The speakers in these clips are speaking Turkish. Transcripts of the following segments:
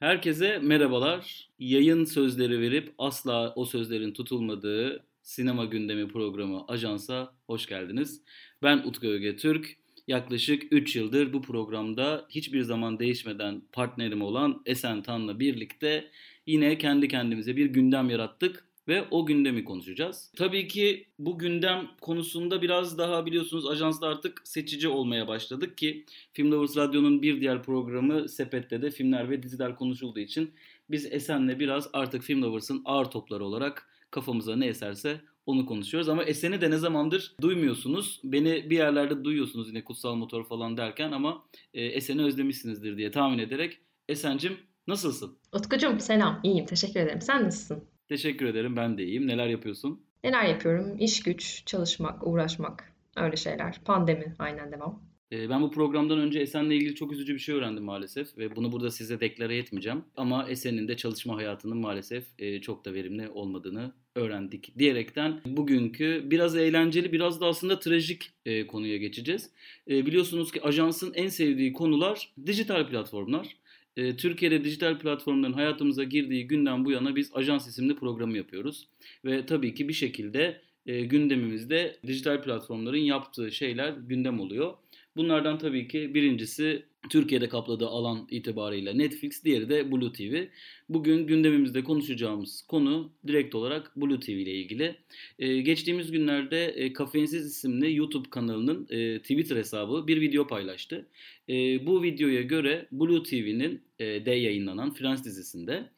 Herkese merhabalar. Yayın sözleri verip asla o sözlerin tutulmadığı sinema gündemi programı Ajans'a hoş geldiniz. Ben Utku Öge Türk. Yaklaşık 3 yıldır bu programda hiçbir zaman değişmeden partnerim olan Esen Tan'la birlikte yine kendi kendimize bir gündem yarattık ve o gündemi konuşacağız. Tabii ki bu gündem konusunda biraz daha biliyorsunuz ajansda artık seçici olmaya başladık ki Film Lovers Radyo'nun bir diğer programı Sepet'te de filmler ve diziler konuşulduğu için biz Esen'le biraz artık Film Lovers'ın ağır topları olarak kafamıza ne eserse onu konuşuyoruz. Ama Esen'i de ne zamandır duymuyorsunuz. Beni bir yerlerde duyuyorsunuz yine kutsal motor falan derken ama e, Esen'i özlemişsinizdir diye tahmin ederek. Esen'cim nasılsın? Utkucuğum selam. İyiyim. Teşekkür ederim. Sen nasılsın? Teşekkür ederim. Ben de iyiyim. Neler yapıyorsun? Neler yapıyorum? İş güç, çalışmak, uğraşmak. Öyle şeyler. Pandemi aynen devam. Ee, ben bu programdan önce Esen'le ilgili çok üzücü bir şey öğrendim maalesef ve bunu burada size deklare etmeyeceğim. Ama Esen'in de çalışma hayatının maalesef e, çok da verimli olmadığını öğrendik diyerekten bugünkü biraz eğlenceli biraz da aslında trajik e, konuya geçeceğiz. E, biliyorsunuz ki ajansın en sevdiği konular dijital platformlar. E, Türkiye'de dijital platformların hayatımıza girdiği günden bu yana biz Ajans isimli programı yapıyoruz. Ve tabii ki bir şekilde e, gündemimizde dijital platformların yaptığı şeyler gündem oluyor. Bunlardan tabii ki birincisi Türkiye'de kapladığı alan itibariyle Netflix, diğeri de Blue TV. Bugün gündemimizde konuşacağımız konu direkt olarak Blue TV ile ilgili. Ee, geçtiğimiz günlerde e, Kafeinsiz isimli YouTube kanalının e, Twitter hesabı bir video paylaştı. E, bu videoya göre Blue TV'nin e, de yayınlanan Frans dizisinde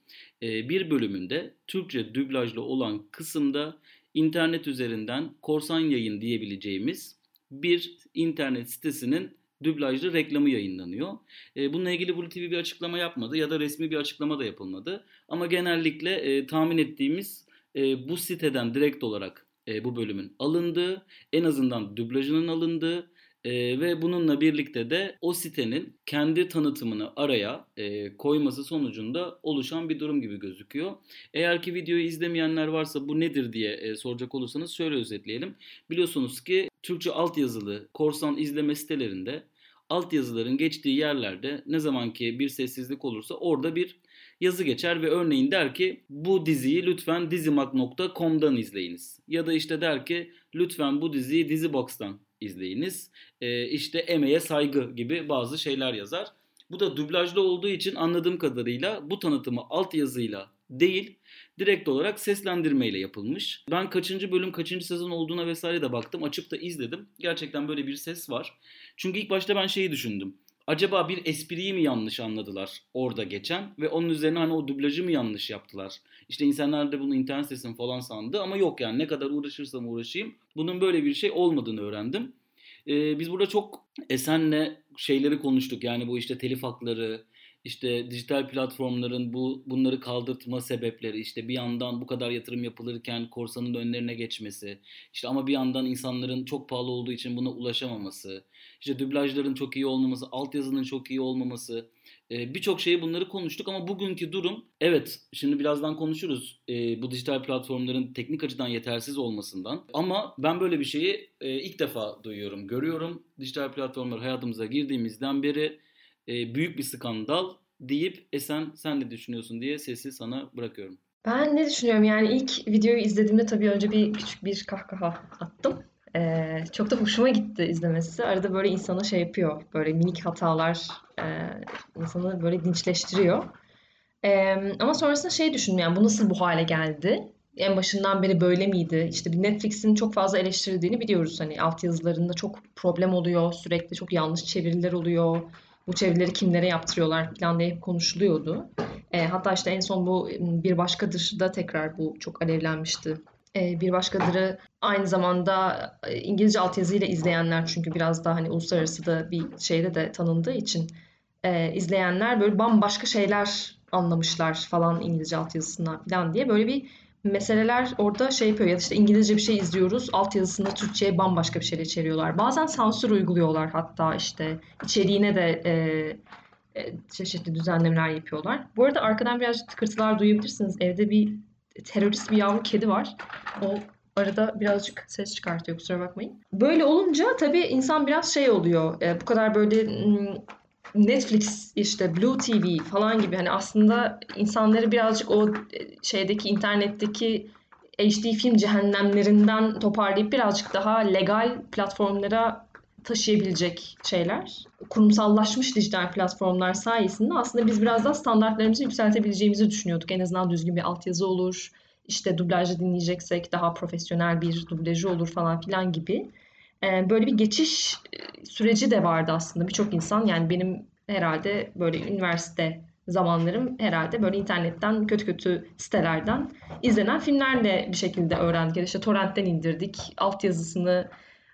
e, bir bölümünde Türkçe dublajlı olan kısımda internet üzerinden korsan yayın diyebileceğimiz bir internet sitesinin dublajlı reklamı yayınlanıyor. E, bununla ilgili Blue TV bir açıklama yapmadı ya da resmi bir açıklama da yapılmadı. Ama genellikle e, tahmin ettiğimiz e, bu siteden direkt olarak e, bu bölümün alındığı, en azından dublajının alındığı e, ve bununla birlikte de o sitenin kendi tanıtımını araya e, koyması sonucunda oluşan bir durum gibi gözüküyor. Eğer ki videoyu izlemeyenler varsa bu nedir diye e, soracak olursanız şöyle özetleyelim. Biliyorsunuz ki Türkçe altyazılı korsan izleme sitelerinde altyazıların geçtiği yerlerde ne zaman ki bir sessizlik olursa orada bir yazı geçer ve örneğin der ki bu diziyi lütfen dizimak.com'dan izleyiniz. Ya da işte der ki lütfen bu diziyi Dizibox'tan izleyiniz. E, işte emeğe saygı gibi bazı şeyler yazar. Bu da dublajlı olduğu için anladığım kadarıyla bu tanıtımı altyazıyla değil direkt olarak seslendirmeyle yapılmış. Ben kaçıncı bölüm kaçıncı sezon olduğuna vesaire de baktım. Açıp da izledim. Gerçekten böyle bir ses var. Çünkü ilk başta ben şeyi düşündüm. Acaba bir espriyi mi yanlış anladılar orada geçen ve onun üzerine hani o dublajı mı yanlış yaptılar? İşte insanlar da bunu internet sitesini falan sandı ama yok yani ne kadar uğraşırsam uğraşayım bunun böyle bir şey olmadığını öğrendim. Ee, biz burada çok Esen'le şeyleri konuştuk yani bu işte telif hakları, işte dijital platformların bu bunları kaldırtma sebepleri işte bir yandan bu kadar yatırım yapılırken korsanın önlerine geçmesi işte ama bir yandan insanların çok pahalı olduğu için buna ulaşamaması işte dublajların çok iyi olmaması altyazının çok iyi olmaması e, birçok şeyi bunları konuştuk ama bugünkü durum evet şimdi birazdan konuşuruz e, bu dijital platformların teknik açıdan yetersiz olmasından ama ben böyle bir şeyi e, ilk defa duyuyorum görüyorum. Dijital platformlar hayatımıza girdiğimizden beri e, büyük bir skandal deyip Esen sen ne düşünüyorsun diye sesi sana bırakıyorum. Ben ne düşünüyorum? Yani ilk videoyu izlediğimde tabii önce bir küçük bir kahkaha attım. Ee, çok da hoşuma gitti izlemesi. Arada böyle insana şey yapıyor. Böyle minik hatalar e, insanı böyle dinçleştiriyor. Ee, ama sonrasında şey düşündüm yani bu nasıl bu hale geldi? En başından beri böyle miydi? İşte Netflix'in çok fazla eleştirildiğini biliyoruz. Hani altyazılarında çok problem oluyor. Sürekli çok yanlış çeviriler oluyor bu çevirileri kimlere yaptırıyorlar falan diye hep konuşuluyordu. E, hatta işte en son bu Bir Başkadır da tekrar bu çok alevlenmişti. E, bir Başkadır'ı aynı zamanda e, İngilizce altyazıyla izleyenler çünkü biraz daha hani uluslararası da bir şeyde de tanındığı için e, izleyenler böyle bambaşka şeyler anlamışlar falan İngilizce altyazısından falan diye böyle bir meseleler orada şey yapıyor ya işte İngilizce bir şey izliyoruz altyazısında Türkçe'ye bambaşka bir şeyler çeviriyorlar. Bazen sansür uyguluyorlar hatta işte içeriğine de e, e, çeşitli düzenlemeler yapıyorlar. Bu arada arkadan birazcık tıkırtılar duyabilirsiniz. Evde bir terörist bir yavru kedi var. O arada birazcık ses çıkartıyor kusura bakmayın. Böyle olunca tabii insan biraz şey oluyor. E, bu kadar böyle Netflix işte Blue TV falan gibi hani aslında insanları birazcık o e, şeydeki internetteki HD film cehennemlerinden toparlayıp birazcık daha legal platformlara taşıyabilecek şeyler. Kurumsallaşmış dijital platformlar sayesinde aslında biz biraz daha standartlarımızı yükseltebileceğimizi düşünüyorduk. En azından düzgün bir altyazı olur, işte dublajı dinleyeceksek daha profesyonel bir dublajı olur falan filan gibi. Ee, böyle bir geçiş e, süreci de vardı aslında birçok insan. Yani benim herhalde böyle üniversite zamanlarım herhalde böyle internetten kötü kötü sitelerden izlenen filmlerle bir şekilde öğrendik. Ya işte torrentten indirdik. Altyazısını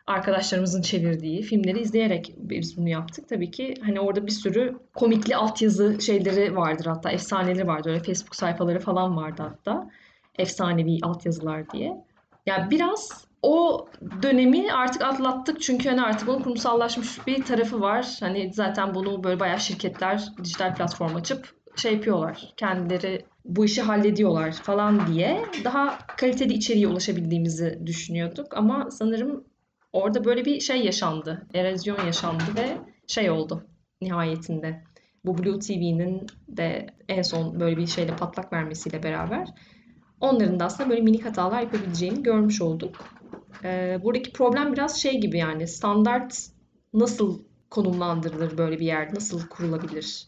arkadaşlarımızın çevirdiği filmleri izleyerek biz bunu yaptık. Tabii ki hani orada bir sürü komikli altyazı şeyleri vardır hatta efsaneleri vardır. Öyle Facebook sayfaları falan vardı hatta. Efsanevi altyazılar diye. Yani biraz o dönemi artık atlattık çünkü hani artık bunun kurumsallaşmış bir tarafı var. Hani zaten bunu böyle bayağı şirketler dijital platform açıp şey yapıyorlar. Kendileri bu işi hallediyorlar falan diye daha kaliteli içeriğe ulaşabildiğimizi düşünüyorduk. Ama sanırım orada böyle bir şey yaşandı. Erozyon yaşandı ve şey oldu nihayetinde. Bu Blue TV'nin de en son böyle bir şeyle patlak vermesiyle beraber onların da aslında böyle minik hatalar yapabileceğini görmüş olduk. Ee, buradaki problem biraz şey gibi yani standart nasıl konumlandırılır böyle bir yer, nasıl kurulabilir?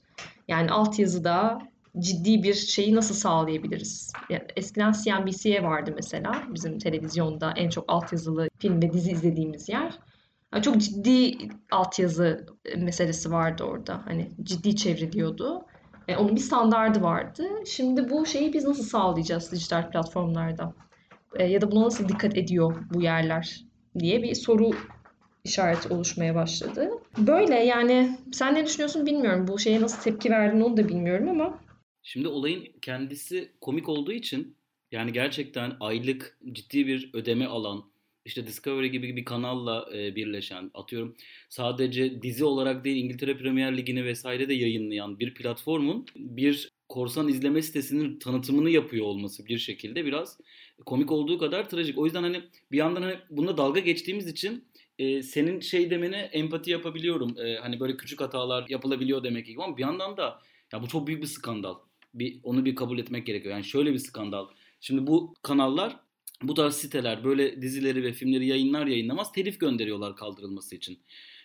Yani altyazıda ciddi bir şeyi nasıl sağlayabiliriz? Yani eskiden CNBC'ye vardı mesela bizim televizyonda en çok altyazılı film ve dizi izlediğimiz yer. Yani çok ciddi altyazı meselesi vardı orada. Hani ciddi çevriliyordu. E, onun bir standardı vardı. Şimdi bu şeyi biz nasıl sağlayacağız dijital platformlarda? E, ya da buna nasıl dikkat ediyor bu yerler diye bir soru işareti oluşmaya başladı. Böyle yani sen ne düşünüyorsun bilmiyorum. Bu şeye nasıl tepki verdin onu da bilmiyorum ama. Şimdi olayın kendisi komik olduğu için yani gerçekten aylık ciddi bir ödeme alan işte Discovery gibi bir kanalla e, birleşen atıyorum sadece dizi olarak değil İngiltere Premier Ligi'ni vesaire de yayınlayan bir platformun bir korsan izleme sitesinin tanıtımını yapıyor olması bir şekilde biraz komik olduğu kadar trajik. O yüzden hani bir yandan hani bunda dalga geçtiğimiz için e, senin şey demene empati yapabiliyorum. E, hani böyle küçük hatalar yapılabiliyor demek gibi ama bir yandan da ya bu çok büyük bir skandal. Bir onu bir kabul etmek gerekiyor. Yani şöyle bir skandal. Şimdi bu kanallar bu tarz siteler böyle dizileri ve filmleri yayınlar yayınlamaz telif gönderiyorlar kaldırılması için.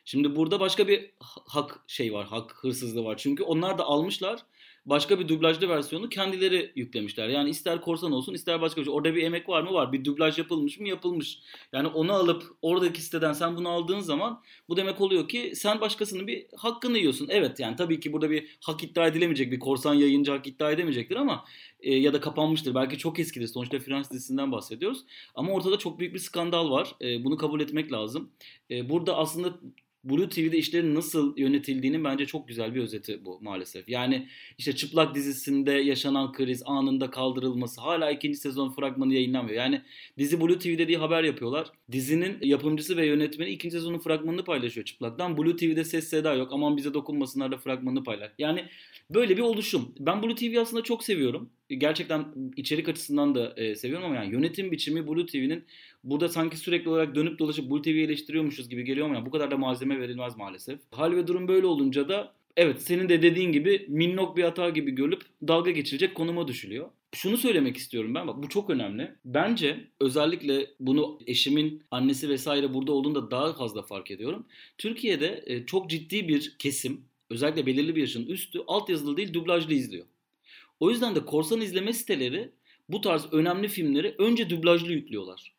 Şimdi burada başka bir hak şey var, hak hırsızlığı var. Çünkü onlar da almışlar başka bir dublajlı versiyonu kendileri yüklemişler. Yani ister korsan olsun ister başka bir şey. Orada bir emek var mı? Var. Bir dublaj yapılmış mı? Yapılmış. Yani onu alıp oradaki siteden sen bunu aldığın zaman bu demek oluyor ki sen başkasının bir hakkını yiyorsun. Evet yani tabii ki burada bir hak iddia edilemeyecek. Bir korsan yayıncı hak iddia edemeyecektir ama e, ya da kapanmıştır. Belki çok eskidir. Sonuçta Frans dizisinden bahsediyoruz. Ama ortada çok büyük bir skandal var. E, bunu kabul etmek lazım. E, burada aslında Blue TV'de işlerin nasıl yönetildiğinin bence çok güzel bir özeti bu maalesef. Yani işte Çıplak dizisinde yaşanan kriz anında kaldırılması hala ikinci sezon fragmanı yayınlanmıyor. Yani dizi Blue TV'de diye haber yapıyorlar. Dizinin yapımcısı ve yönetmeni ikinci sezonun fragmanını paylaşıyor Çıplak'tan. Blue TV'de ses seda yok aman bize dokunmasınlar da fragmanını paylaş. Yani böyle bir oluşum. Ben Blue TV aslında çok seviyorum. Gerçekten içerik açısından da e, seviyorum ama yani yönetim biçimi Blue TV'nin burada sanki sürekli olarak dönüp dolaşıp Blue TV'yi eleştiriyormuşuz gibi geliyor ama yani bu kadar da malzeme verilmez maalesef. Hal ve durum böyle olunca da evet senin de dediğin gibi minnok bir hata gibi görülüp dalga geçilecek konuma düşülüyor. Şunu söylemek istiyorum ben bak bu çok önemli. Bence özellikle bunu eşimin annesi vesaire burada olduğunda daha fazla fark ediyorum. Türkiye'de e, çok ciddi bir kesim özellikle belirli bir yaşın üstü altyazılı değil dublajlı izliyor. O yüzden de korsan izleme siteleri bu tarz önemli filmleri önce dublajlı yüklüyorlar.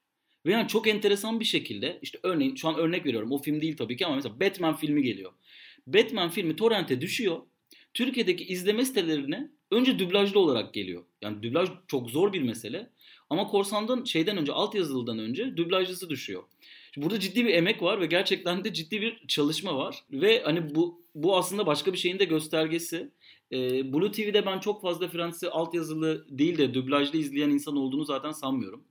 Ve yani çok enteresan bir şekilde işte örneğin şu an örnek veriyorum o film değil tabii ki ama mesela Batman filmi geliyor. Batman filmi torrente düşüyor. Türkiye'deki izleme sitelerine önce dublajlı olarak geliyor. Yani dublaj çok zor bir mesele. Ama korsandan şeyden önce altyazılıdan önce dublajlısı düşüyor. Burada ciddi bir emek var ve gerçekten de ciddi bir çalışma var. Ve hani bu bu aslında başka bir şeyin de göstergesi. Ee, Blue TV'de ben çok fazla Fransız altyazılı değil de dublajlı izleyen insan olduğunu zaten sanmıyorum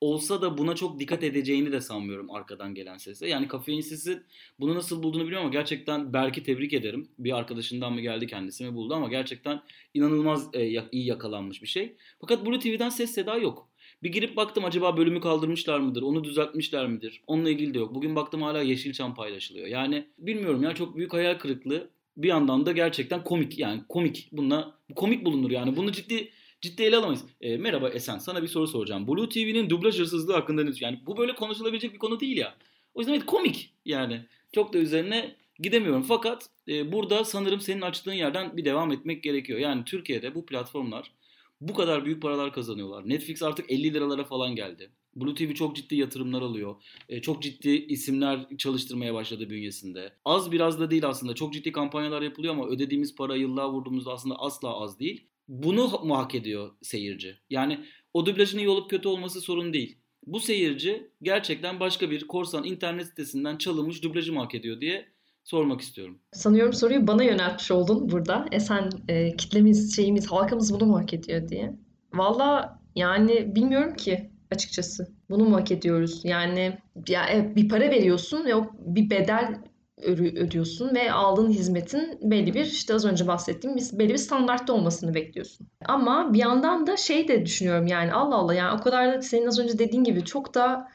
olsa da buna çok dikkat edeceğini de sanmıyorum arkadan gelen sese. Yani kafeinsizin bunu nasıl bulduğunu bilmiyorum ama gerçekten Berk'i tebrik ederim. Bir arkadaşından mı geldi kendisi mi buldu ama gerçekten inanılmaz e, iyi yakalanmış bir şey. Fakat Blue TV'den ses seda yok. Bir girip baktım acaba bölümü kaldırmışlar mıdır? Onu düzeltmişler midir? Onunla ilgili de yok. Bugün baktım hala Yeşilçam paylaşılıyor. Yani bilmiyorum ya çok büyük hayal kırıklığı. bir yandan da gerçekten komik yani komik bununla komik bulunur yani bunu ciddi ciddi ele alamayız. E, merhaba Esen sana bir soru soracağım. Blue TV'nin dublaj hırsızlığı hakkında ne Yani bu böyle konuşulabilecek bir konu değil ya. O yüzden evet komik yani. Çok da üzerine gidemiyorum. Fakat e, burada sanırım senin açtığın yerden bir devam etmek gerekiyor. Yani Türkiye'de bu platformlar bu kadar büyük paralar kazanıyorlar. Netflix artık 50 liralara falan geldi. Blue TV çok ciddi yatırımlar alıyor. E, çok ciddi isimler çalıştırmaya başladı bünyesinde. Az biraz da değil aslında. Çok ciddi kampanyalar yapılıyor ama ödediğimiz para yıllığa vurduğumuzda aslında asla az değil. Bunu mu hak ediyor seyirci? Yani o dublajın iyi olup kötü olması sorun değil. Bu seyirci gerçekten başka bir korsan internet sitesinden çalınmış dublajı mı hak ediyor diye sormak istiyorum. Sanıyorum soruyu bana yöneltmiş oldun burada. E sen e, kitlemiz, şeyimiz, halkımız bunu mu hak ediyor diye. Valla yani bilmiyorum ki açıkçası. Bunu mu hak ediyoruz? Yani ya evet, bir para veriyorsun ve o bir bedel ödüyorsun ve aldığın hizmetin belli bir işte az önce bahsettiğim bir, belli bir standartta olmasını bekliyorsun. Ama bir yandan da şey de düşünüyorum yani Allah Allah yani o kadar da senin az önce dediğin gibi çok da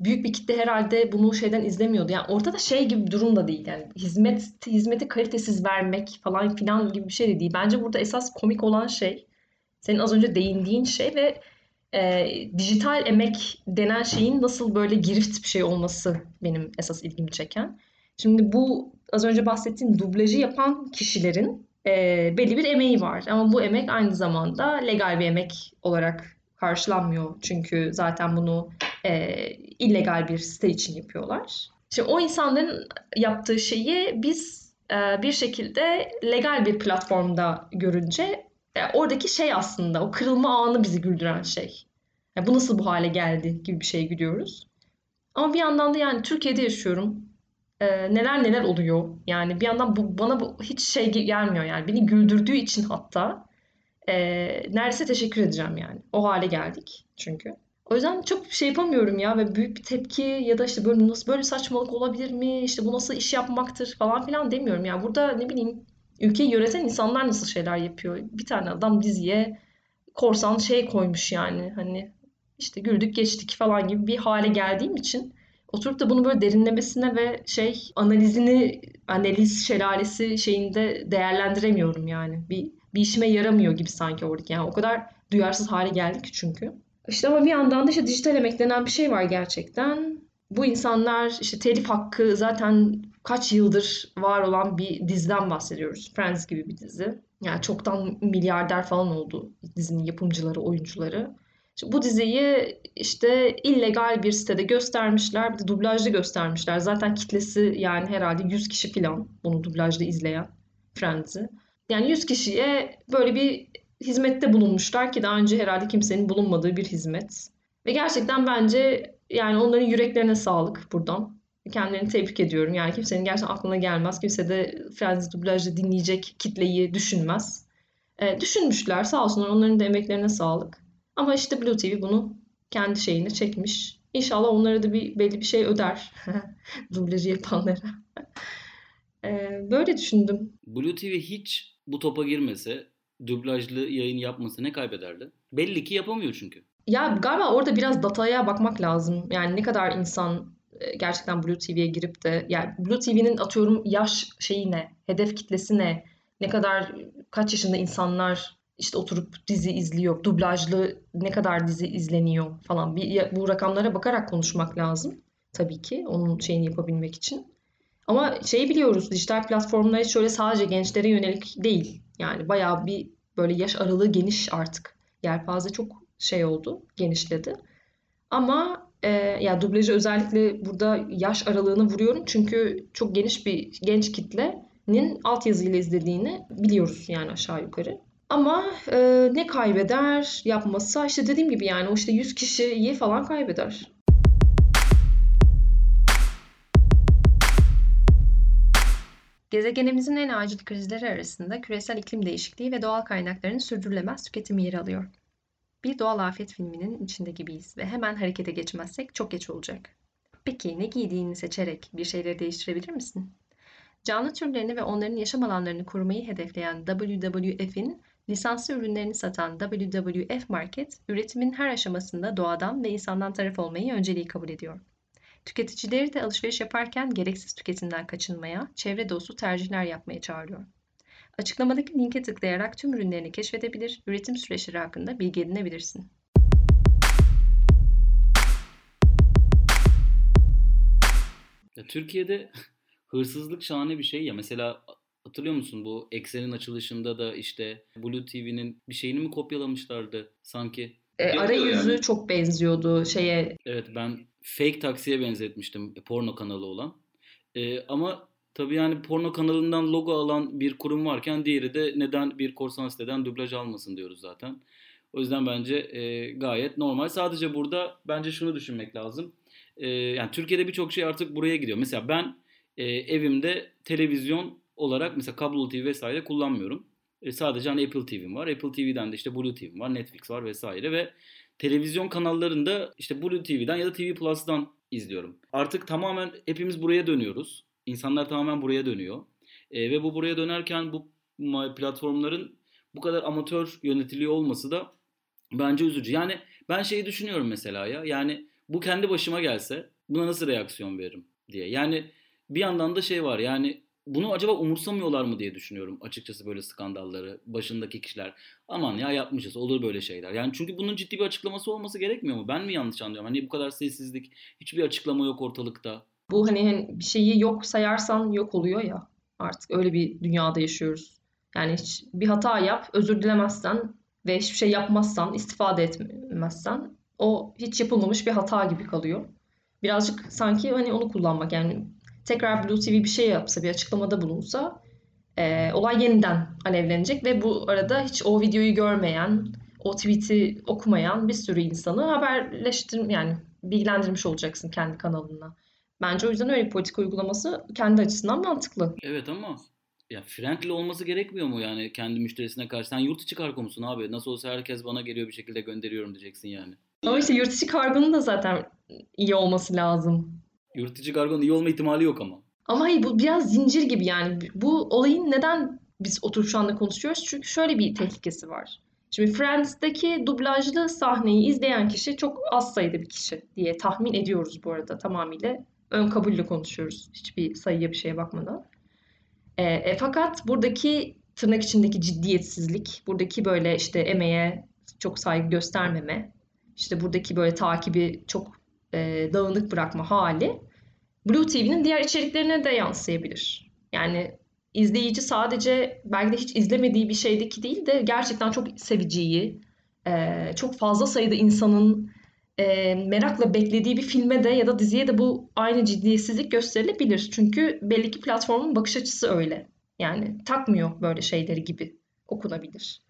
büyük bir kitle herhalde bunu şeyden izlemiyordu. Yani ortada şey gibi bir durum da değil. Yani hizmet hizmeti kalitesiz vermek falan filan gibi bir şey de değil. Bence burada esas komik olan şey senin az önce değindiğin şey ve e, dijital emek denen şeyin nasıl böyle girift bir şey olması benim esas ilgimi çeken. Şimdi bu az önce bahsettiğim dublajı yapan kişilerin e, belli bir emeği var. Ama bu emek aynı zamanda legal bir emek olarak karşılanmıyor. Çünkü zaten bunu e, illegal bir site için yapıyorlar. Şimdi o insanların yaptığı şeyi biz e, bir şekilde legal bir platformda görünce e, oradaki şey aslında o kırılma anı bizi güldüren şey. Yani bu nasıl bu hale geldi gibi bir şey gülüyoruz. Ama bir yandan da yani Türkiye'de yaşıyorum. E, neler neler oluyor. Yani bir yandan bu bana bu hiç şey gelmiyor yani. Beni güldürdüğü için hatta e, neredeyse teşekkür edeceğim yani. O hale geldik çünkü. O yüzden çok şey yapamıyorum ya ve büyük bir tepki ya da işte böyle nasıl böyle saçmalık olabilir mi? İşte bu nasıl iş yapmaktır falan filan demiyorum. Yani burada ne bileyim ülkeyi yöneten insanlar nasıl şeyler yapıyor? Bir tane adam diziye korsan şey koymuş yani hani işte güldük geçtik falan gibi bir hale geldiğim için oturup da bunu böyle derinlemesine ve şey analizini analiz şelalesi şeyinde değerlendiremiyorum yani. Bir, bir işime yaramıyor gibi sanki oradaki. Yani o kadar duyarsız hale geldik çünkü. İşte ama bir yandan da işte dijital emek denen bir şey var gerçekten. Bu insanlar işte telif hakkı zaten kaç yıldır var olan bir diziden bahsediyoruz. Friends gibi bir dizi. Yani çoktan milyarder falan oldu dizinin yapımcıları, oyuncuları. Bu diziyi işte illegal bir sitede göstermişler. Bir de dublajda göstermişler. Zaten kitlesi yani herhalde 100 kişi falan bunu dublajda izleyen Friends'i. Yani 100 kişiye böyle bir hizmette bulunmuşlar ki daha önce herhalde kimsenin bulunmadığı bir hizmet. Ve gerçekten bence yani onların yüreklerine sağlık buradan. Kendilerini tebrik ediyorum. Yani kimsenin gerçekten aklına gelmez. Kimse de Friends dublajda dinleyecek kitleyi düşünmez. E, düşünmüşler sağ olsunlar onların da emeklerine sağlık. Ama işte Blue TV bunu kendi şeyine çekmiş. İnşallah onlara da bir belli bir şey öder. Dublajı yapanlara. ee, böyle düşündüm. Blue TV hiç bu topa girmese dublajlı yayın yapması ne kaybederdi? Belli ki yapamıyor çünkü. Ya galiba orada biraz dataya bakmak lazım. Yani ne kadar insan e, gerçekten Blue TV'ye girip de yani Blue TV'nin atıyorum yaş şeyi ne, hedef kitlesi ne, ne kadar kaç yaşında insanlar işte oturup dizi izliyor, dublajlı ne kadar dizi izleniyor falan. Bir, bu rakamlara bakarak konuşmak lazım tabii ki onun şeyini yapabilmek için. Ama şeyi biliyoruz dijital platformlar şöyle sadece gençlere yönelik değil. Yani bayağı bir böyle yaş aralığı geniş artık. Yelpaze çok şey oldu, genişledi. Ama e, ya dublajı özellikle burada yaş aralığını vuruyorum çünkü çok geniş bir genç kitlenin altyazıyla izlediğini biliyoruz yani aşağı yukarı. Ama e, ne kaybeder yapmasa işte dediğim gibi yani o işte 100 kişiyi falan kaybeder. Gezegenimizin en acil krizleri arasında küresel iklim değişikliği ve doğal kaynakların sürdürülemez tüketimi yer alıyor. Bir doğal afet filminin içinde gibiyiz ve hemen harekete geçmezsek çok geç olacak. Peki ne giydiğini seçerek bir şeyleri değiştirebilir misin? Canlı türlerini ve onların yaşam alanlarını korumayı hedefleyen WWF'in Lisanslı ürünlerini satan WWF Market, üretimin her aşamasında doğadan ve insandan taraf olmayı önceliği kabul ediyor. Tüketicileri de alışveriş yaparken gereksiz tüketimden kaçınmaya, çevre dostu tercihler yapmaya çağırıyor. Açıklamadaki linke tıklayarak tüm ürünlerini keşfedebilir, üretim süreçleri hakkında bilgi edinebilirsin. Ya Türkiye'de hırsızlık şahane bir şey ya. Mesela hatırlıyor musun bu Excel'in açılışında da işte Blue TV'nin bir şeyini mi kopyalamışlardı sanki? E, arayüzü yani. çok benziyordu şeye. Evet ben fake taksiye benzetmiştim porno kanalı olan. E, ama tabii yani porno kanalından logo alan bir kurum varken diğeri de neden bir korsan siteden dublaj almasın diyoruz zaten. O yüzden bence e, gayet normal. Sadece burada bence şunu düşünmek lazım. E, yani Türkiye'de birçok şey artık buraya gidiyor. Mesela ben e, evimde televizyon olarak mesela kablo TV vesaire kullanmıyorum. E, sadece hani Apple TV'm var. Apple TV'den de işte Blue TV'm var, Netflix var vesaire ve televizyon kanallarında işte Blue TV'den ya da TV Plus'dan izliyorum. Artık tamamen hepimiz buraya dönüyoruz. İnsanlar tamamen buraya dönüyor. E, ve bu buraya dönerken bu platformların bu kadar amatör yönetiliyor olması da bence üzücü. Yani ben şeyi düşünüyorum mesela ya. Yani bu kendi başıma gelse buna nasıl reaksiyon veririm diye. Yani bir yandan da şey var yani bunu acaba umursamıyorlar mı diye düşünüyorum açıkçası böyle skandalları başındaki kişiler. Aman ya yapmışız olur böyle şeyler. Yani çünkü bunun ciddi bir açıklaması olması gerekmiyor mu? Ben mi yanlış anlıyorum? Hani bu kadar sessizlik, hiçbir açıklama yok ortalıkta. Bu hani, hani bir şeyi yok sayarsan yok oluyor ya. Artık öyle bir dünyada yaşıyoruz. Yani hiç bir hata yap, özür dilemezsen ve hiçbir şey yapmazsan, istifade etmezsen o hiç yapılmamış bir hata gibi kalıyor. Birazcık sanki hani onu kullanmak yani tekrar Blue TV bir şey yapsa, bir açıklamada bulunsa e, olay yeniden alevlenecek ve bu arada hiç o videoyu görmeyen, o tweet'i okumayan bir sürü insanı haberleştir yani bilgilendirmiş olacaksın kendi kanalına. Bence o yüzden öyle bir politika uygulaması kendi açısından mantıklı. Evet ama ya friendly olması gerekmiyor mu yani kendi müşterisine karşı? Sen yurt içi kargo musun abi? Nasıl olsa herkes bana geliyor bir şekilde gönderiyorum diyeceksin yani. Ama işte yurt içi kargonun da zaten iyi olması lazım. Yurt içi kargonun iyi olma ihtimali yok ama. Ama hayır bu biraz zincir gibi yani. Bu olayın neden biz oturup şu anda konuşuyoruz? Çünkü şöyle bir tehlikesi var. Şimdi Friends'deki dublajlı sahneyi izleyen kişi çok az sayıda bir kişi diye tahmin ediyoruz bu arada tamamıyla. Ön kabulle konuşuyoruz hiçbir sayıya bir şeye bakmadan. E, e, fakat buradaki tırnak içindeki ciddiyetsizlik, buradaki böyle işte emeğe çok saygı göstermeme, işte buradaki böyle takibi çok e, dağınık bırakma hali Blue TV'nin diğer içeriklerine de yansıyabilir. Yani izleyici sadece belki de hiç izlemediği bir şeydeki değil de gerçekten çok seveceği, e, çok fazla sayıda insanın e, merakla beklediği bir filme de ya da diziye de bu aynı ciddiyetsizlik gösterilebilir. Çünkü belli ki platformun bakış açısı öyle. Yani takmıyor böyle şeyleri gibi okunabilir.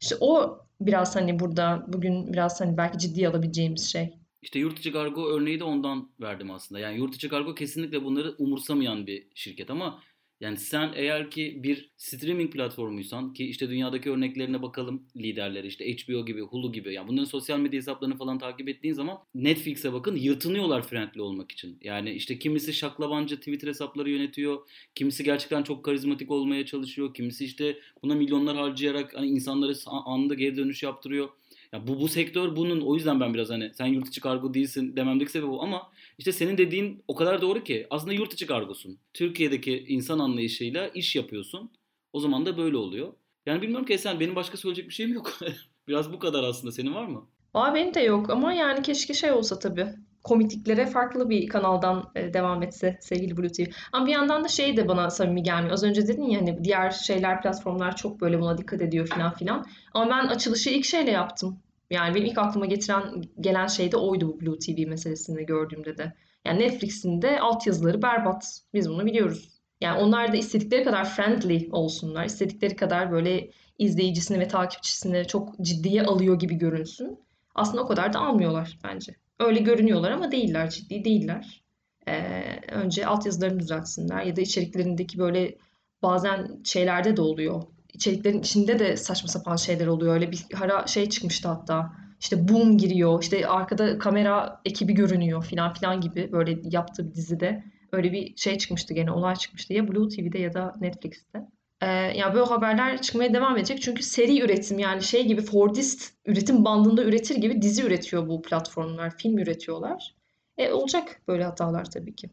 İşte o biraz hani burada bugün biraz hani belki ciddiye alabileceğimiz şey. İşte yurt içi kargo örneği de ondan verdim aslında. Yani yurt içi kargo kesinlikle bunları umursamayan bir şirket ama yani sen eğer ki bir streaming platformuysan ki işte dünyadaki örneklerine bakalım liderleri işte HBO gibi, Hulu gibi yani bunların sosyal medya hesaplarını falan takip ettiğin zaman Netflix'e bakın yırtınıyorlar friendly olmak için. Yani işte kimisi şaklabancı Twitter hesapları yönetiyor, kimisi gerçekten çok karizmatik olmaya çalışıyor, kimisi işte buna milyonlar harcayarak hani insanları anında geri dönüş yaptırıyor. Ya bu bu sektör bunun o yüzden ben biraz hani sen yurt içi kargo değilsin dememdeki sebep o ama işte senin dediğin o kadar doğru ki aslında yurt içi kargosun. Türkiye'deki insan anlayışıyla iş yapıyorsun. O zaman da böyle oluyor. Yani bilmiyorum ki Esen benim başka söyleyecek bir şeyim yok. biraz bu kadar aslında. Senin var mı? Aa benim de yok ama yani keşke şey olsa tabii komikliklere farklı bir kanaldan e, devam etse sevgili Blue TV. Ama bir yandan da şey de bana samimi gelmiyor. Az önce dedin ya hani diğer şeyler platformlar çok böyle buna dikkat ediyor falan filan. Ama ben açılışı ilk şeyle yaptım. Yani benim ilk aklıma getiren gelen şey de oydu bu Blue TV meselesini gördüğümde de. Yani Netflix'in de altyazıları berbat. Biz bunu biliyoruz. Yani onlar da istedikleri kadar friendly olsunlar. istedikleri kadar böyle izleyicisini ve takipçisini çok ciddiye alıyor gibi görünsün. Aslında o kadar da almıyorlar bence. Öyle görünüyorlar ama değiller, ciddi değiller. Ee, önce altyazılarını düzeltsinler ya da içeriklerindeki böyle bazen şeylerde de oluyor. İçeriklerin içinde de saçma sapan şeyler oluyor. Öyle bir ara şey çıkmıştı hatta. İşte boom giriyor, işte arkada kamera ekibi görünüyor filan filan gibi böyle yaptığı bir dizide. Öyle bir şey çıkmıştı gene olay çıkmıştı ya Blue TV'de ya da Netflix'te. Ee, ya böyle haberler çıkmaya devam edecek. Çünkü seri üretim yani şey gibi Fordist üretim bandında üretir gibi dizi üretiyor bu platformlar. Film üretiyorlar. E, olacak böyle hatalar tabii ki.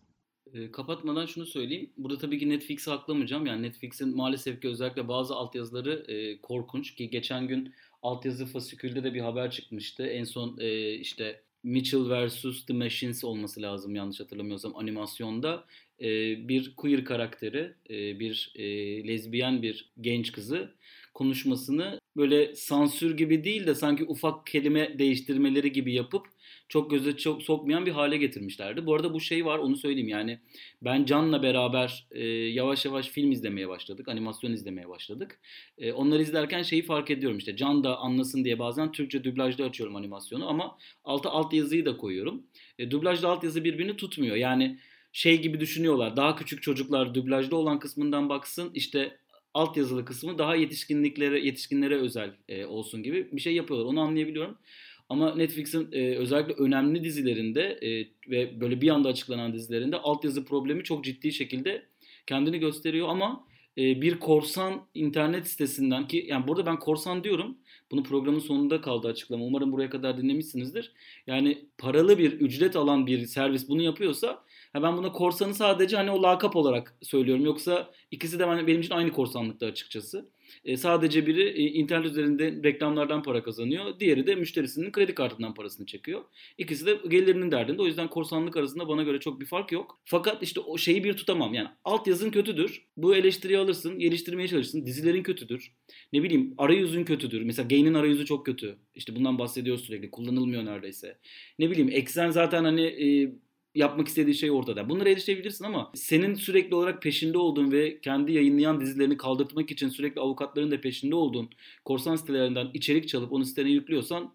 E, kapatmadan şunu söyleyeyim. Burada tabii ki Netflix'i aklamayacağım. Yani Netflix'in maalesef ki özellikle bazı altyazıları e, korkunç ki geçen gün altyazı fasikülde de bir haber çıkmıştı. En son e, işte Mitchell vs. The Machines olması lazım yanlış hatırlamıyorsam animasyonda. E, bir queer karakteri, e, bir e, lezbiyen bir genç kızı konuşmasını böyle sansür gibi değil de sanki ufak kelime değiştirmeleri gibi yapıp çok göze çok sokmayan bir hale getirmişlerdi. Bu arada bu şey var onu söyleyeyim yani ben Can'la beraber e, yavaş yavaş film izlemeye başladık, animasyon izlemeye başladık. E, onları izlerken şeyi fark ediyorum işte Can da anlasın diye bazen Türkçe dublajda açıyorum animasyonu ama alta alt yazıyı da koyuyorum. E, dublajda alt yazı birbirini tutmuyor yani şey gibi düşünüyorlar daha küçük çocuklar dublajda olan kısmından baksın işte alt yazılı kısmı daha yetişkinliklere yetişkinlere özel e, olsun gibi bir şey yapıyorlar. Onu anlayabiliyorum. Ama Netflix'in e, özellikle önemli dizilerinde e, ve böyle bir anda açıklanan dizilerinde altyazı problemi çok ciddi şekilde kendini gösteriyor ama e, bir korsan internet sitesinden ki yani burada ben korsan diyorum. Bunu programın sonunda kaldı açıklama. Umarım buraya kadar dinlemişsinizdir. Yani paralı bir ücret alan bir servis bunu yapıyorsa Ha ben buna korsanı sadece hani o lakap olarak söylüyorum. Yoksa ikisi de benim için aynı korsanlıkta açıkçası. E, sadece biri e, internet üzerinde reklamlardan para kazanıyor. Diğeri de müşterisinin kredi kartından parasını çekiyor. İkisi de gelirinin derdinde. O yüzden korsanlık arasında bana göre çok bir fark yok. Fakat işte o şeyi bir tutamam. Yani altyazın kötüdür. Bu eleştiriyi alırsın, geliştirmeye çalışırsın. Dizilerin kötüdür. Ne bileyim arayüzün kötüdür. Mesela Gain'in arayüzü çok kötü. İşte bundan bahsediyoruz sürekli. Kullanılmıyor neredeyse. Ne bileyim Eksen zaten hani e, yapmak istediği şey ortada. Bunları erişebilirsin ama senin sürekli olarak peşinde olduğun ve kendi yayınlayan dizilerini kaldırtmak için sürekli avukatların da peşinde olduğun korsan sitelerinden içerik çalıp onu sitene yüklüyorsan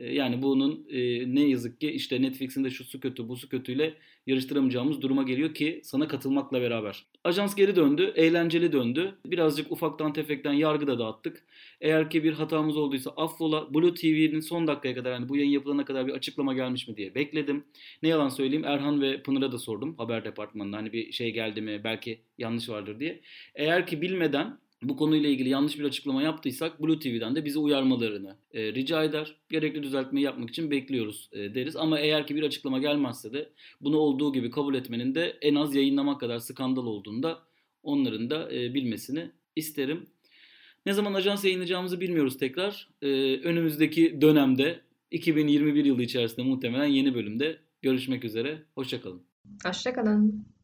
yani bunun e, ne yazık ki işte Netflix'in de şu su kötü bu su kötüyle yarıştıramayacağımız duruma geliyor ki sana katılmakla beraber. Ajans geri döndü, eğlenceli döndü. Birazcık ufaktan tefekten yargı da dağıttık. Eğer ki bir hatamız olduysa affola. Blue TV'nin son dakikaya kadar hani bu yayın yapılana kadar bir açıklama gelmiş mi diye bekledim. Ne yalan söyleyeyim Erhan ve Pınar'a da sordum haber departmanında hani bir şey geldi mi belki yanlış vardır diye. Eğer ki bilmeden bu konuyla ilgili yanlış bir açıklama yaptıysak Blue TV'den de bizi uyarmalarını e, rica eder. Gerekli düzeltmeyi yapmak için bekliyoruz e, deriz. Ama eğer ki bir açıklama gelmezse de bunu olduğu gibi kabul etmenin de en az yayınlamak kadar skandal olduğunda onların da e, bilmesini isterim. Ne zaman ajans yayınlayacağımızı bilmiyoruz tekrar. E, önümüzdeki dönemde 2021 yılı içerisinde muhtemelen yeni bölümde görüşmek üzere. Hoşçakalın. Hoşçakalın.